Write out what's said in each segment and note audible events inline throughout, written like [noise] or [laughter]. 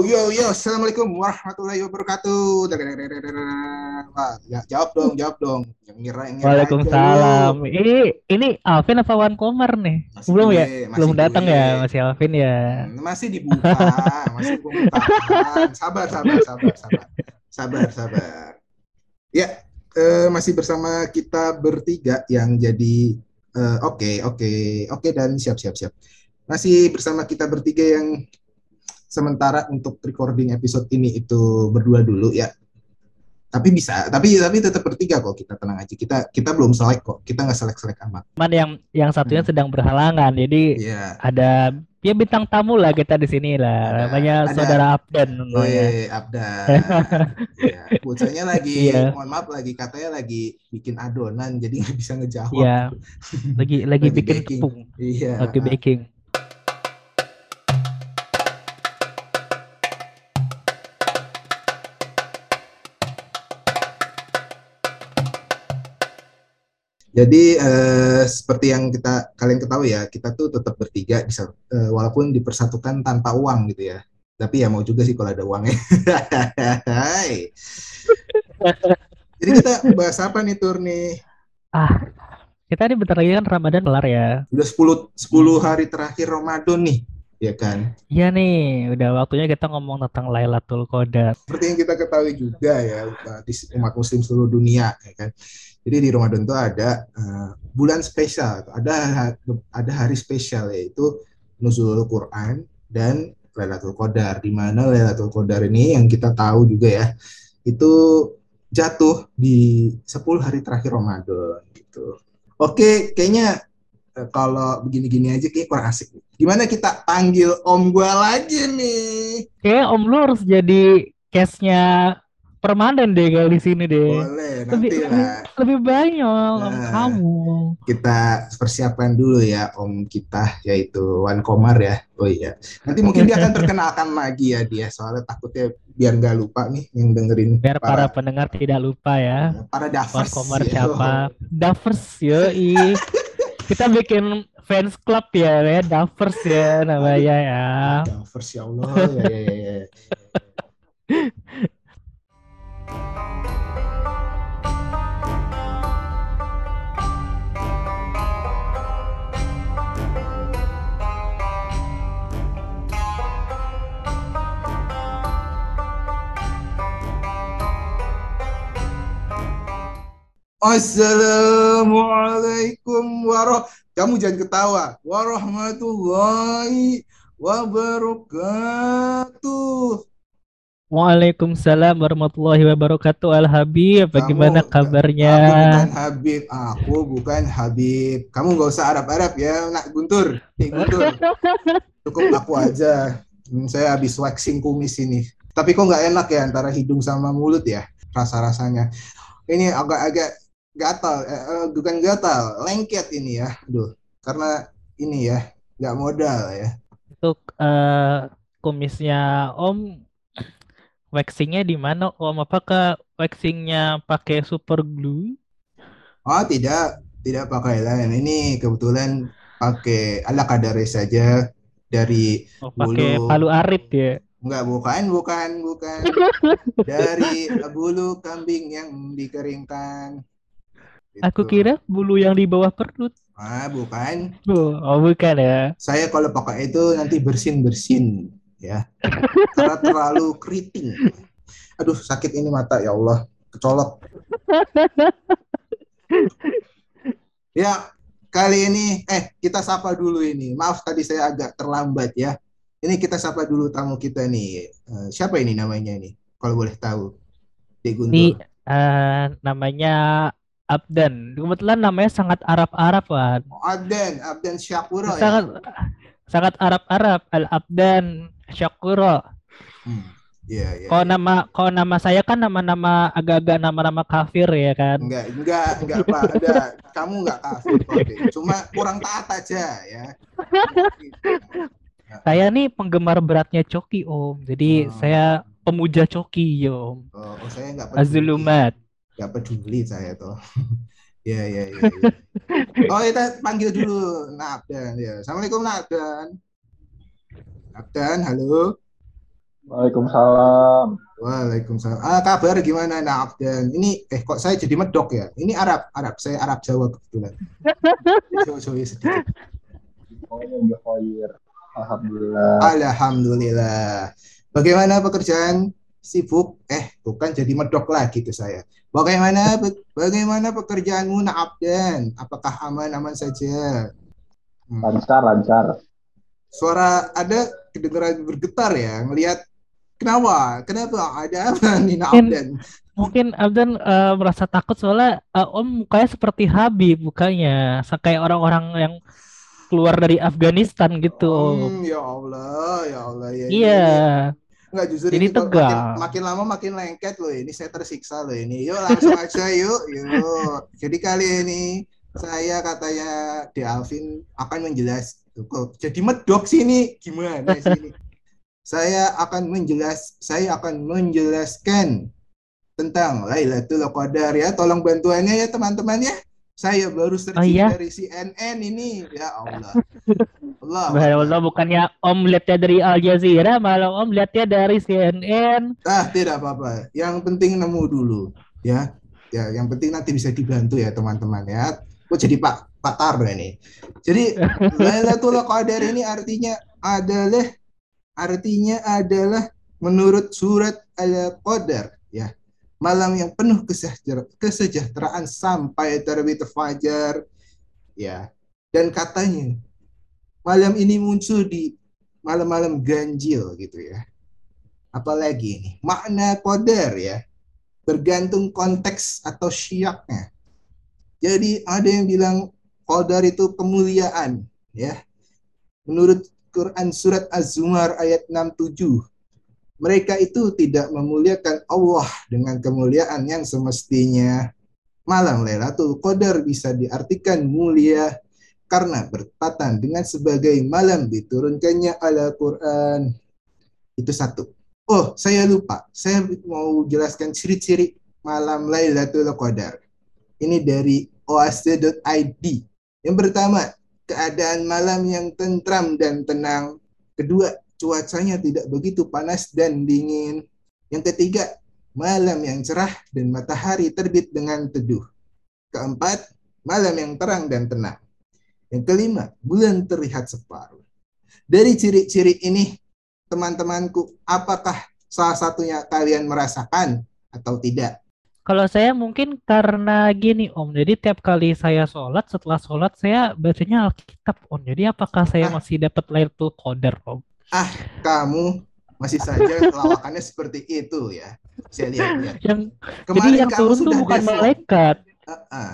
Yo, yo, yo, assalamualaikum warahmatullahi wabarakatuh. Wah, ya, jawab dong, jawab dong. Yang ngira, yang ngira Waalaikumsalam. Ini ini Alvin apa Wan Komar nih? Masih Belum gue, ya? masih Belum datang gue. ya masih Alvin ya. Hmm, Masih dibuka, masih pembukaan. Sabar, sabar, sabar, sabar. Sabar, sabar. Ya, eh, masih bersama kita bertiga yang jadi eh, oke, oke, oke dan siap, siap, siap. Masih bersama kita bertiga yang sementara untuk recording episode ini itu berdua dulu ya. Tapi bisa, tapi tapi tetap bertiga kok kita tenang aja. Kita kita belum selek kok. Kita nggak selek-selek amat. Cuman yang yang satunya Hmm. sedang berhalangan. Jadi Iya. ada ya bintang tamu lah kita di sini lah. Ada- Namanya ada- saudara Abdan namanya. Woi, Abdan. ya, bocahnya lagi, Iya. mohon maaf lagi katanya lagi bikin adonan, jadi nggak bisa ngejawab. Iya. Lagi lagi Lagi bikin baking. tepung, Iya. lagi baking. Jadi eh, seperti yang kita kalian ketahui ya, kita tuh tetap bertiga di satu- eh, walaupun dipersatukan tanpa uang gitu ya. Tapi ya mau juga sih kalau ada uangnya. Jadi kita bahas apa nih Tur nih? Ah, kita ini bentar lagi kan Ramadan kelar ya. Udah 10 10 hari terakhir Ramadan nih, ya kan? Iya nih, udah waktunya kita ngomong tentang Lailatul Qadar. seperti yang kita ketahui juga ya di umat muslim seluruh dunia ya kan jadi di Ramadan itu ada uh, bulan spesial ada ada hari spesial yaitu nuzulul Quran dan Lailatul Qadar. Di mana Lailatul Qadar ini yang kita tahu juga ya itu jatuh di 10 hari terakhir Ramadan gitu. Oke kayaknya uh, kalau begini-gini aja kayak kurang asik gimana kita panggil om gua lagi nih? Kayaknya Om lu harus jadi case-nya permanen deh kalau di sini deh. boleh lebih, nanti lebih, lah lebih banyak Om Nah. kamu. kita persiapkan dulu ya om kita yaitu Wan Komar ya. Oh iya. Nanti mungkin dia akan terkenalkan [laughs] lagi ya dia soalnya takutnya biar nggak lupa nih yang dengerin Biar para pendengar tidak lupa ya. para Wan Davers. Komar ya. siapa? Davers yoi. Kita bikin fans club ya, ya Davers ya namanya ya. Davers ya Allah ya ya ya. Assalamualaikum warah. Kamu jangan ketawa. Warahmatullahi wabarakatuh. Waalaikumsalam warahmatullahi wabarakatuh. Al Habib, Kamu- bagaimana kabarnya? Aku bukan Habib. Aku bukan Habib. Kamu nggak usah Arab-Arab ya, nak Guntur. Nih Guntur. Cukup aku aja. Hmm, Saya habis waxing kumis ini. Tapi kok nggak enak ya antara hidung sama mulut ya rasa-rasanya. Ini agak-agak gatal, eh, eh, bukan gatal, lengket ini ya. Aduh, karena ini ya nggak modal ya. Untuk eh, kumisnya Om, waxingnya di mana Om? Apakah waxingnya pakai super glue? Oh tidak, tidak pakai lain. Ini kebetulan pakai ala kadare saja dari Oh, pakai Bulu. palu arit ya? Enggak, bukan, bukan, bukan. [laughs] Dari bulu kambing yang dikeringkan. Aku Gitu. kira bulu yang di bawah perut. Ah, bukan. Oh, bukan ya? Saya kalau pakai itu nanti bersin-bersin ya. Karena terlalu keriting. Aduh, sakit ini mata ya Allah. Kecolok. Ya, kali ini eh kita sapa dulu ini. Maaf tadi saya agak terlambat ya. Ini kita sapa dulu tamu kita nih. Eh, siapa ini namanya ini? Kalau boleh tahu. Dek Guntur. Ini eh, namanya Abdan. Kebetulan namanya sangat Arab-Arab, Wan. Abdan, Abdan Syakuro ya. Sangat sangat Arab-Arab. Al-Abdan Syakuro. Hmm. Iya, iya. Kalau nama kalau nama saya kan nama-nama agak-agak nama-nama kafir ya kan. Enggak, enggak, enggak apa ada. Kamu enggak kafir Dek. Cuma kurang taat aja ya. [laughs] Saya nih penggemar beratnya Coki, Om. Jadi Hmm. saya pemuja Coki, ya, Om. Oh, oh, saya enggak peduli. Azulumat. Enggak peduli saya tuh. [laughs] Iya, iya, iya. iya. [laughs] Oh, kita panggil dulu Nabdan ya. Assalamualaikum Nabdan. Nabdan, halo. Waalaikumsalam. Waalaikumsalam. Ah, kabar gimana nak dan ini eh kok saya jadi medok ya? Ini Arab, Arab. Saya Arab Jawa kebetulan. [laughs] so, so, sedikit. Oh, ya, Alhamdulillah. Alhamdulillah. Bagaimana pekerjaan? Sibuk? Eh, bukan jadi medok lagi tuh saya. Bagaimana bagaimana pekerjaanmu nak Abdan? Apakah aman-aman saja? Hmm. Lancar, lancar. Suara ada kedengaran bergetar ya, ngelihat Kenapa? Kenapa? Ada apa [laughs] nih Abdan? Mungkin, mungkin Abdan uh, merasa takut soalnya uh, Om mukanya seperti Habib mukanya, kayak orang-orang yang keluar dari Afghanistan gitu. Hmm, ya Allah, ya Allah ya. Iya. Enggak justru ini, tegang. Makin, makin lama makin lengket loh ini saya tersiksa loh ini. Yuk langsung aja yuk, yuk. Jadi kali ini saya katanya De Alvin akan menjelaskan kok jadi medok sini gimana sini saya akan menjelas saya akan menjelaskan tentang Lailatul Qadar ya. Tolong bantuannya ya teman-teman ya. Saya baru searching oh, iya? dari CNN ini. Ya Allah. Allah. [laughs] Allah bukannya Om lihatnya dari Al Jazeera, malah Om lihatnya dari CNN. Ah, tidak apa-apa. Yang penting nemu dulu ya. Ya, yang penting nanti bisa dibantu ya teman-teman ya. Oh jadi Pak Pak Tar ini. Jadi [laughs] Lailatul Qadar ini artinya adalah artinya adalah menurut surat Al-Qadar malam yang penuh kesejahteraan sampai terbit fajar. Ya dan katanya malam ini muncul di malam-malam ganjil gitu ya. Apalagi ini makna qadar ya. Bergantung konteks atau syiaknya. Jadi ada yang bilang qadar itu kemuliaan ya. Menurut Quran surat Az-Zumar ayat 67. Mereka itu tidak memuliakan Allah dengan kemuliaan yang semestinya. Malam Lailatul Qadar bisa diartikan mulia karena bertatan dengan sebagai malam diturunkannya Al-Quran. Itu satu. Oh, saya lupa. Saya mau jelaskan ciri-ciri malam Lailatul Qadar. Ini dari oase.id. Yang pertama, keadaan malam yang tentram dan tenang. Kedua, cuacanya tidak begitu panas dan dingin. Yang ketiga, malam yang cerah dan matahari terbit dengan teduh. Keempat, malam yang terang dan tenang. Yang kelima, bulan terlihat separuh. Dari ciri-ciri ini, teman-temanku, apakah salah satunya kalian merasakan atau tidak? Kalau saya mungkin karena gini Om, jadi tiap kali saya sholat, setelah sholat saya bacanya Alkitab Om. Jadi apakah saya ah. masih dapat Lailatul Qadar Om? Ah, kamu masih saja lawakannya seperti itu ya. Saya lihat-lihat. Yang, Kemarin jadi yang turun tuh bukan default. malaikat. Uh, uh,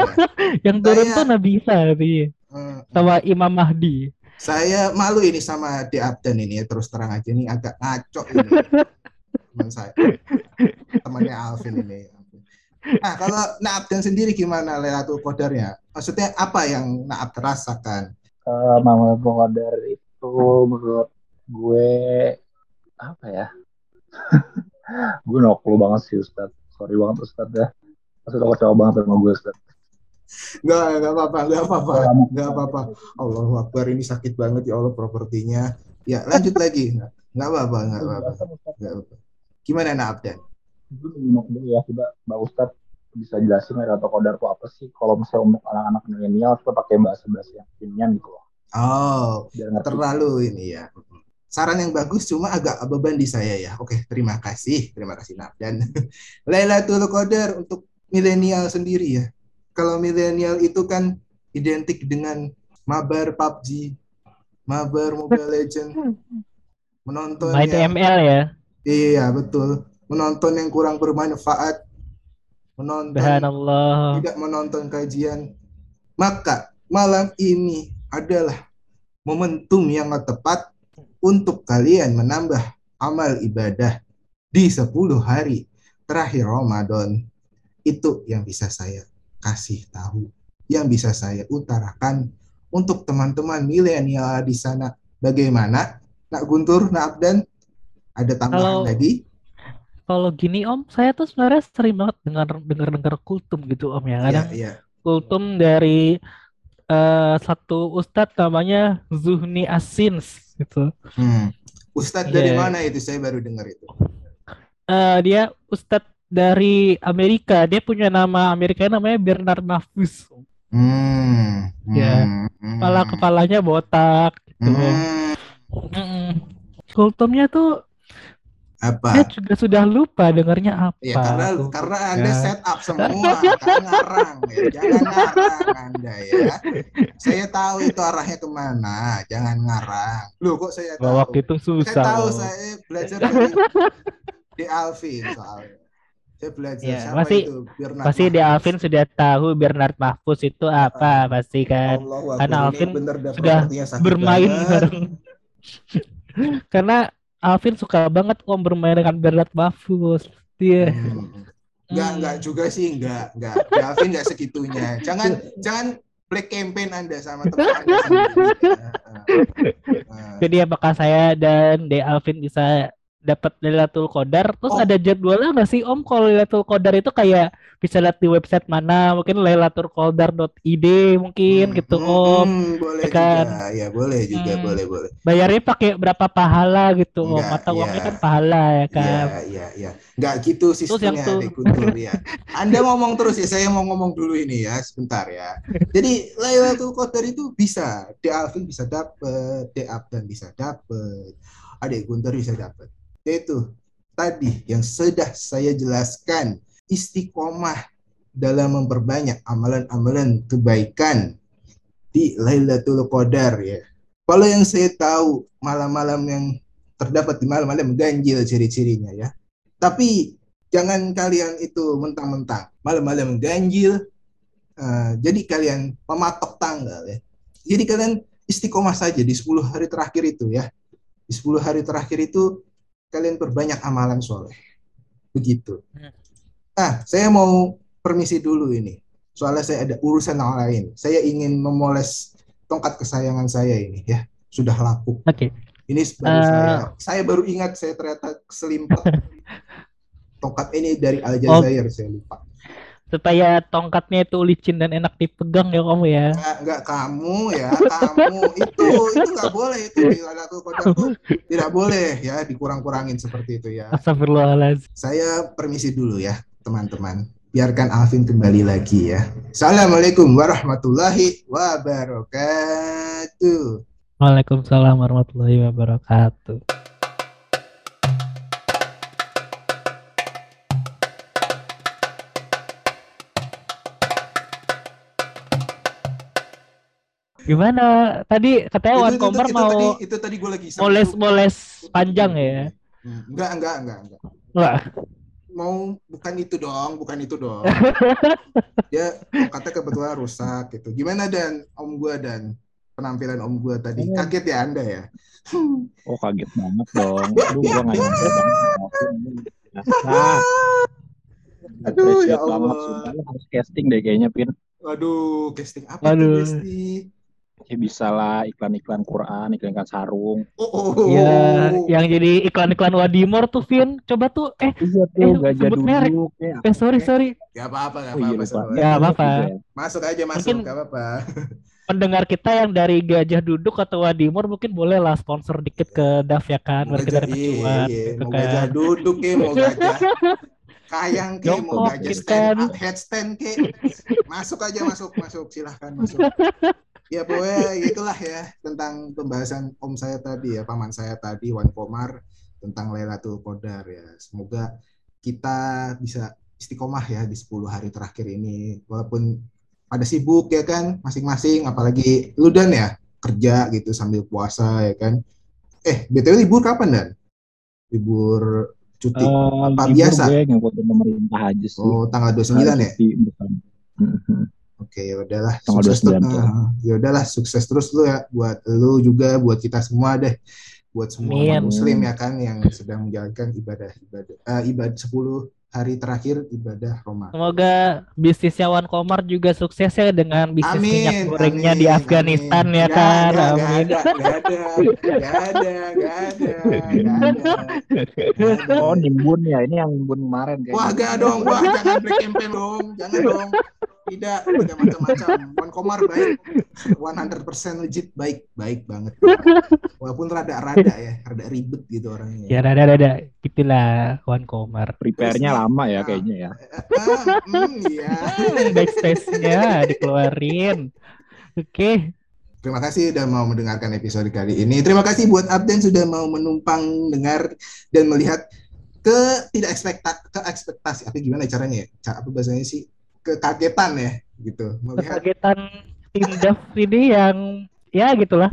[laughs] yang turun saya, tuh Nabi Isa tapi uh, sama Imam Mahdi. Saya malu ini sama di Abdan ini ya terus terang aja ini agak ngaco ini. teman saya temannya Alvin ini nah kalau Naab dan sendiri gimana Lailatul Qadarnya maksudnya apa yang Naab terasakan uh, Lailatul Qadar itu menurut gue apa ya [laughs] gue nokul banget sih Ustad sorry banget Ustad ya maksudnya kecewa banget sama gue Ustad Enggak, enggak apa-apa, enggak apa-apa, enggak apa-apa. Allah Akbar ini sakit banget ya Allah propertinya. Ya, lanjut lagi. Enggak apa-apa, enggak apa-apa. Enggak apa-apa. Gimana nak Abdan? Itu dulu ya, coba Mbak Ustadz bisa jelasin atau kodar itu apa sih? Kalau misalnya untuk anak-anak milenial, kita pakai bahasa-bahasa yang kekinian gitu loh. Oh, terlalu ini ya. Saran yang bagus cuma agak beban di saya ya. Oke, terima kasih. Terima kasih Abdan. [laughs] Lailatul Qadar untuk milenial sendiri ya. Kalau milenial itu kan identik dengan mabar PUBG, mabar Mobile Legend, menonton main ML ya Iya betul. Menonton yang kurang bermanfaat, menonton Allah. tidak menonton kajian. Maka malam ini adalah momentum yang tepat untuk kalian menambah amal ibadah di 10 hari terakhir Ramadan. Itu yang bisa saya kasih tahu, yang bisa saya utarakan untuk teman-teman milenial di sana. Bagaimana? Nak Guntur, Nak Abdan? Ada tambahan kalau, lagi? Kalau gini Om, saya tuh sebenarnya sering banget dengar dengar dengar kultum gitu Om ya. Kadang yeah, yeah. kultum dari uh, satu ustadz namanya Zuhni Asins gitu. Hmm. Ustadz dari Iya. mana itu? Saya baru dengar itu. Eh, dia Ustadz dari Amerika. Dia punya nama Amerika namanya Bernard Mahfuz. Hmm. Ya. hmm, Kepala kepalanya botak gitu. Hmm. Kultumnya tuh Apa? saya juga sudah lupa dengarnya apa. Ya karena tuh. karena Anda Ya. set up semua, kan ngarang ya. Jangan ngarang Anda ya. Saya tahu itu arahnya ke mana. Jangan ngarang. Loh kok saya tahu? Waktu itu Saya susah. tahu loh. saya belajar [laughs] dari di Alvin soalnya. Saya belajar Ya, siapa pasti- itu? Bernard Pasti di Mahfuz. Alvin sudah tahu Bernard Mahfuz itu apa pasti kan. Allahu Karena Alvin sudah bermain bareng. [laughs] Karena Alvin suka banget om bermain dengan Bernard Mahfuz. Dia. Hmm. Enggak, Hmm. enggak juga sih, enggak, enggak. Di Alvin enggak segitunya. Jangan jangan black campaign Anda sama teman Anda sendiri. [laughs] Ah, ah. Jadi apakah saya dan De Alvin bisa dapat Lailatul Qadar? Terus Oh. ada jadwalnya nggak sih Om kalau Lailatul Qadar itu kayak bisa lihat di website mana? Mungkin lailatulqadar.id mungkin Hmm, gitu hmm, Om. hmm, boleh Ya kan? juga. Ya, boleh juga, Hmm. boleh, boleh. Bayarnya pakai berapa pahala gitu Om? Enggak, Atau uangnya iya. kan pahala ya kan? Iya, iya, iya. Enggak gitu yang sistemnya tuh- di Guntur ya. Anda ngomong terus ya, saya mau ngomong dulu ini ya, sebentar ya. Jadi Lailatul Qadar itu bisa, di Alvin bisa dapet, di Abdan bisa dapet, adik Guntur bisa dapet. Yaitu tadi yang sudah saya jelaskan, istiqomah dalam memperbanyak amalan-amalan kebaikan di Lailatul Qadar ya. Kalau yang saya tahu malam-malam yang terdapat di malam-malam ganjil ciri-cirinya ya. Tapi jangan kalian itu mentang-mentang malam-malam ganjil. eh, jadi kalian mematok tanggal ya. Jadi kalian istiqomah saja di 10 hari terakhir itu ya. Di 10 hari terakhir itu kalian perbanyak amalan soleh. Begitu. Hmm. Ah, saya mau permisi dulu ini. Soalnya saya ada urusan yang lain. Saya ingin memoles tongkat kesayangan saya ini ya. Sudah lapuk. Oke. Ini baru Eh. saya saya baru ingat saya ternyata keselimpet. [laughs] Tongkat ini dari Aljazair saya lupa. Supaya tongkatnya itu licin dan enak dipegang ya kamu ya. Enggak, enggak kamu ya, kamu itu itu enggak boleh itu di tuh tidak boleh ya dikurang-kurangin seperti itu ya. Astagfirullahaladzim. Saya permisi dulu ya, teman-teman. Biarkan Alvin kembali lagi ya. Assalamualaikum warahmatullahi wabarakatuh. Waalaikumsalam warahmatullahi wabarakatuh. Gimana? Tadi katanya Wan Komar itu mau tadi, itu tadi gue lagi panjang ya? Hmm, Enggak, enggak, enggak, enggak. Wah, mau bukan itu dong, bukan itu dong. [laughs] Dia kata kebetulan rusak gitu. Gimana dan Om gua dan penampilan Om gua tadi? Hmm. Kaget ya Anda ya? [laughs] Oh kaget banget dong. Aduh gua nggak nyangka. Ah, Aduh, ya banget. Allah. Sumpah, harus casting deh kayaknya Pin. Waduh, casting apa Aduh. tuh casting? Ya bisa lah iklan-iklan Quran, iklan-iklan sarung. Oh, oh, ya yang jadi iklan-iklan Wadimor tuh Vin. Coba tuh eh Iya Eh, tuh gajah sebut merek. duduk ya. eh sorry sorry Gak apa-apa, gak Oh iya apa-apa. lupa. Sabar. Ya, apa-apa. Masuk aja, masuk. Mungkin- Gak apa-apa. [laughs] pendengar kita yang dari Gajah Duduk atau Wadimor mungkin boleh lah sponsor dikit ke DAF ya kan Mau biar kita gajah, dapat iya, cuan iya. gitu mau kan. gajah duduk ke, mau [laughs] gajah kayang ke, mau gajah gitu stand kan. up, headstand ke. Masuk aja, masuk, masuk. Silahkan masuk. [laughs] Ya pokoknya itulah ya tentang pembahasan om saya tadi ya, paman saya tadi, Wan Komar tentang Lailatul Qadar ya. Semoga kita bisa istiqomah ya di 10 hari terakhir ini. Walaupun pada sibuk ya kan masing-masing apalagi lu dan ya kerja gitu sambil puasa ya kan. Eh, BTW libur kapan dan? Libur cuti. Eh, Apa libur biasa? Gue ngikutin pemerintah aja sih. Oh, tanggal 29 ya? Cuti Oke, ya udahlah. Tanggal Sukses terus. 29 tuh. Nah, ya udahlah, sukses terus lu ya buat lu juga, buat kita semua deh. Buat semua umat muslim ya kan yang sedang menjalankan ibadah ibadah eh, ibadah 10 hari terakhir ibadah Ramadan. Semoga bisnisnya Wan Komar juga sukses ya dengan bisnis minyak Amin, gorengnya amin, di Afghanistan amin. ya Nggak kan. ada, Amin. Gak ada, gak ada, gak ada, gak ada, gak ada. Oh nimbun ya, ini yang nimbun kemarin kayaknya. Wah, gak dong, wah jangan black campaign dong, jangan dong. Tidak, tidak macam-macam. Wan Komar baik, 100% legit baik, baik banget. Walaupun rada-rada ya, rada ribet gitu orangnya. Ya ada ada ada gitulah Wan Komar. Prepare-nya lama ya ah. kayaknya ya. Ah, hmm, iya. Backstage-nya dikeluarin. Oke, Terima kasih sudah mau mendengarkan episode kali ini. Terima kasih buat Abden sudah mau menumpang dengar dan melihat ke tidak ekspekta ke ekspektasi apa gimana caranya ya? Apa bahasanya sih? Kekagetan ya gitu. Melihat kekagetan tim Dav ini yang ya gitulah.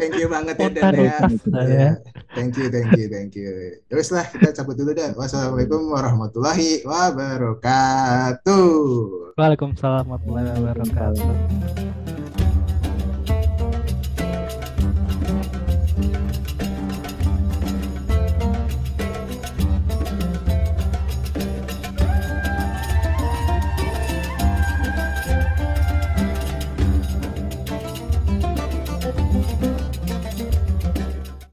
thank you banget ya Dan ya. Ya. Ya, Thank you, thank you, thank you. Ya wes lah, kita cabut dulu dah. Wassalamualaikum warahmatullahi wabarakatuh. Waalaikumsalam warahmatullahi wabarakatuh.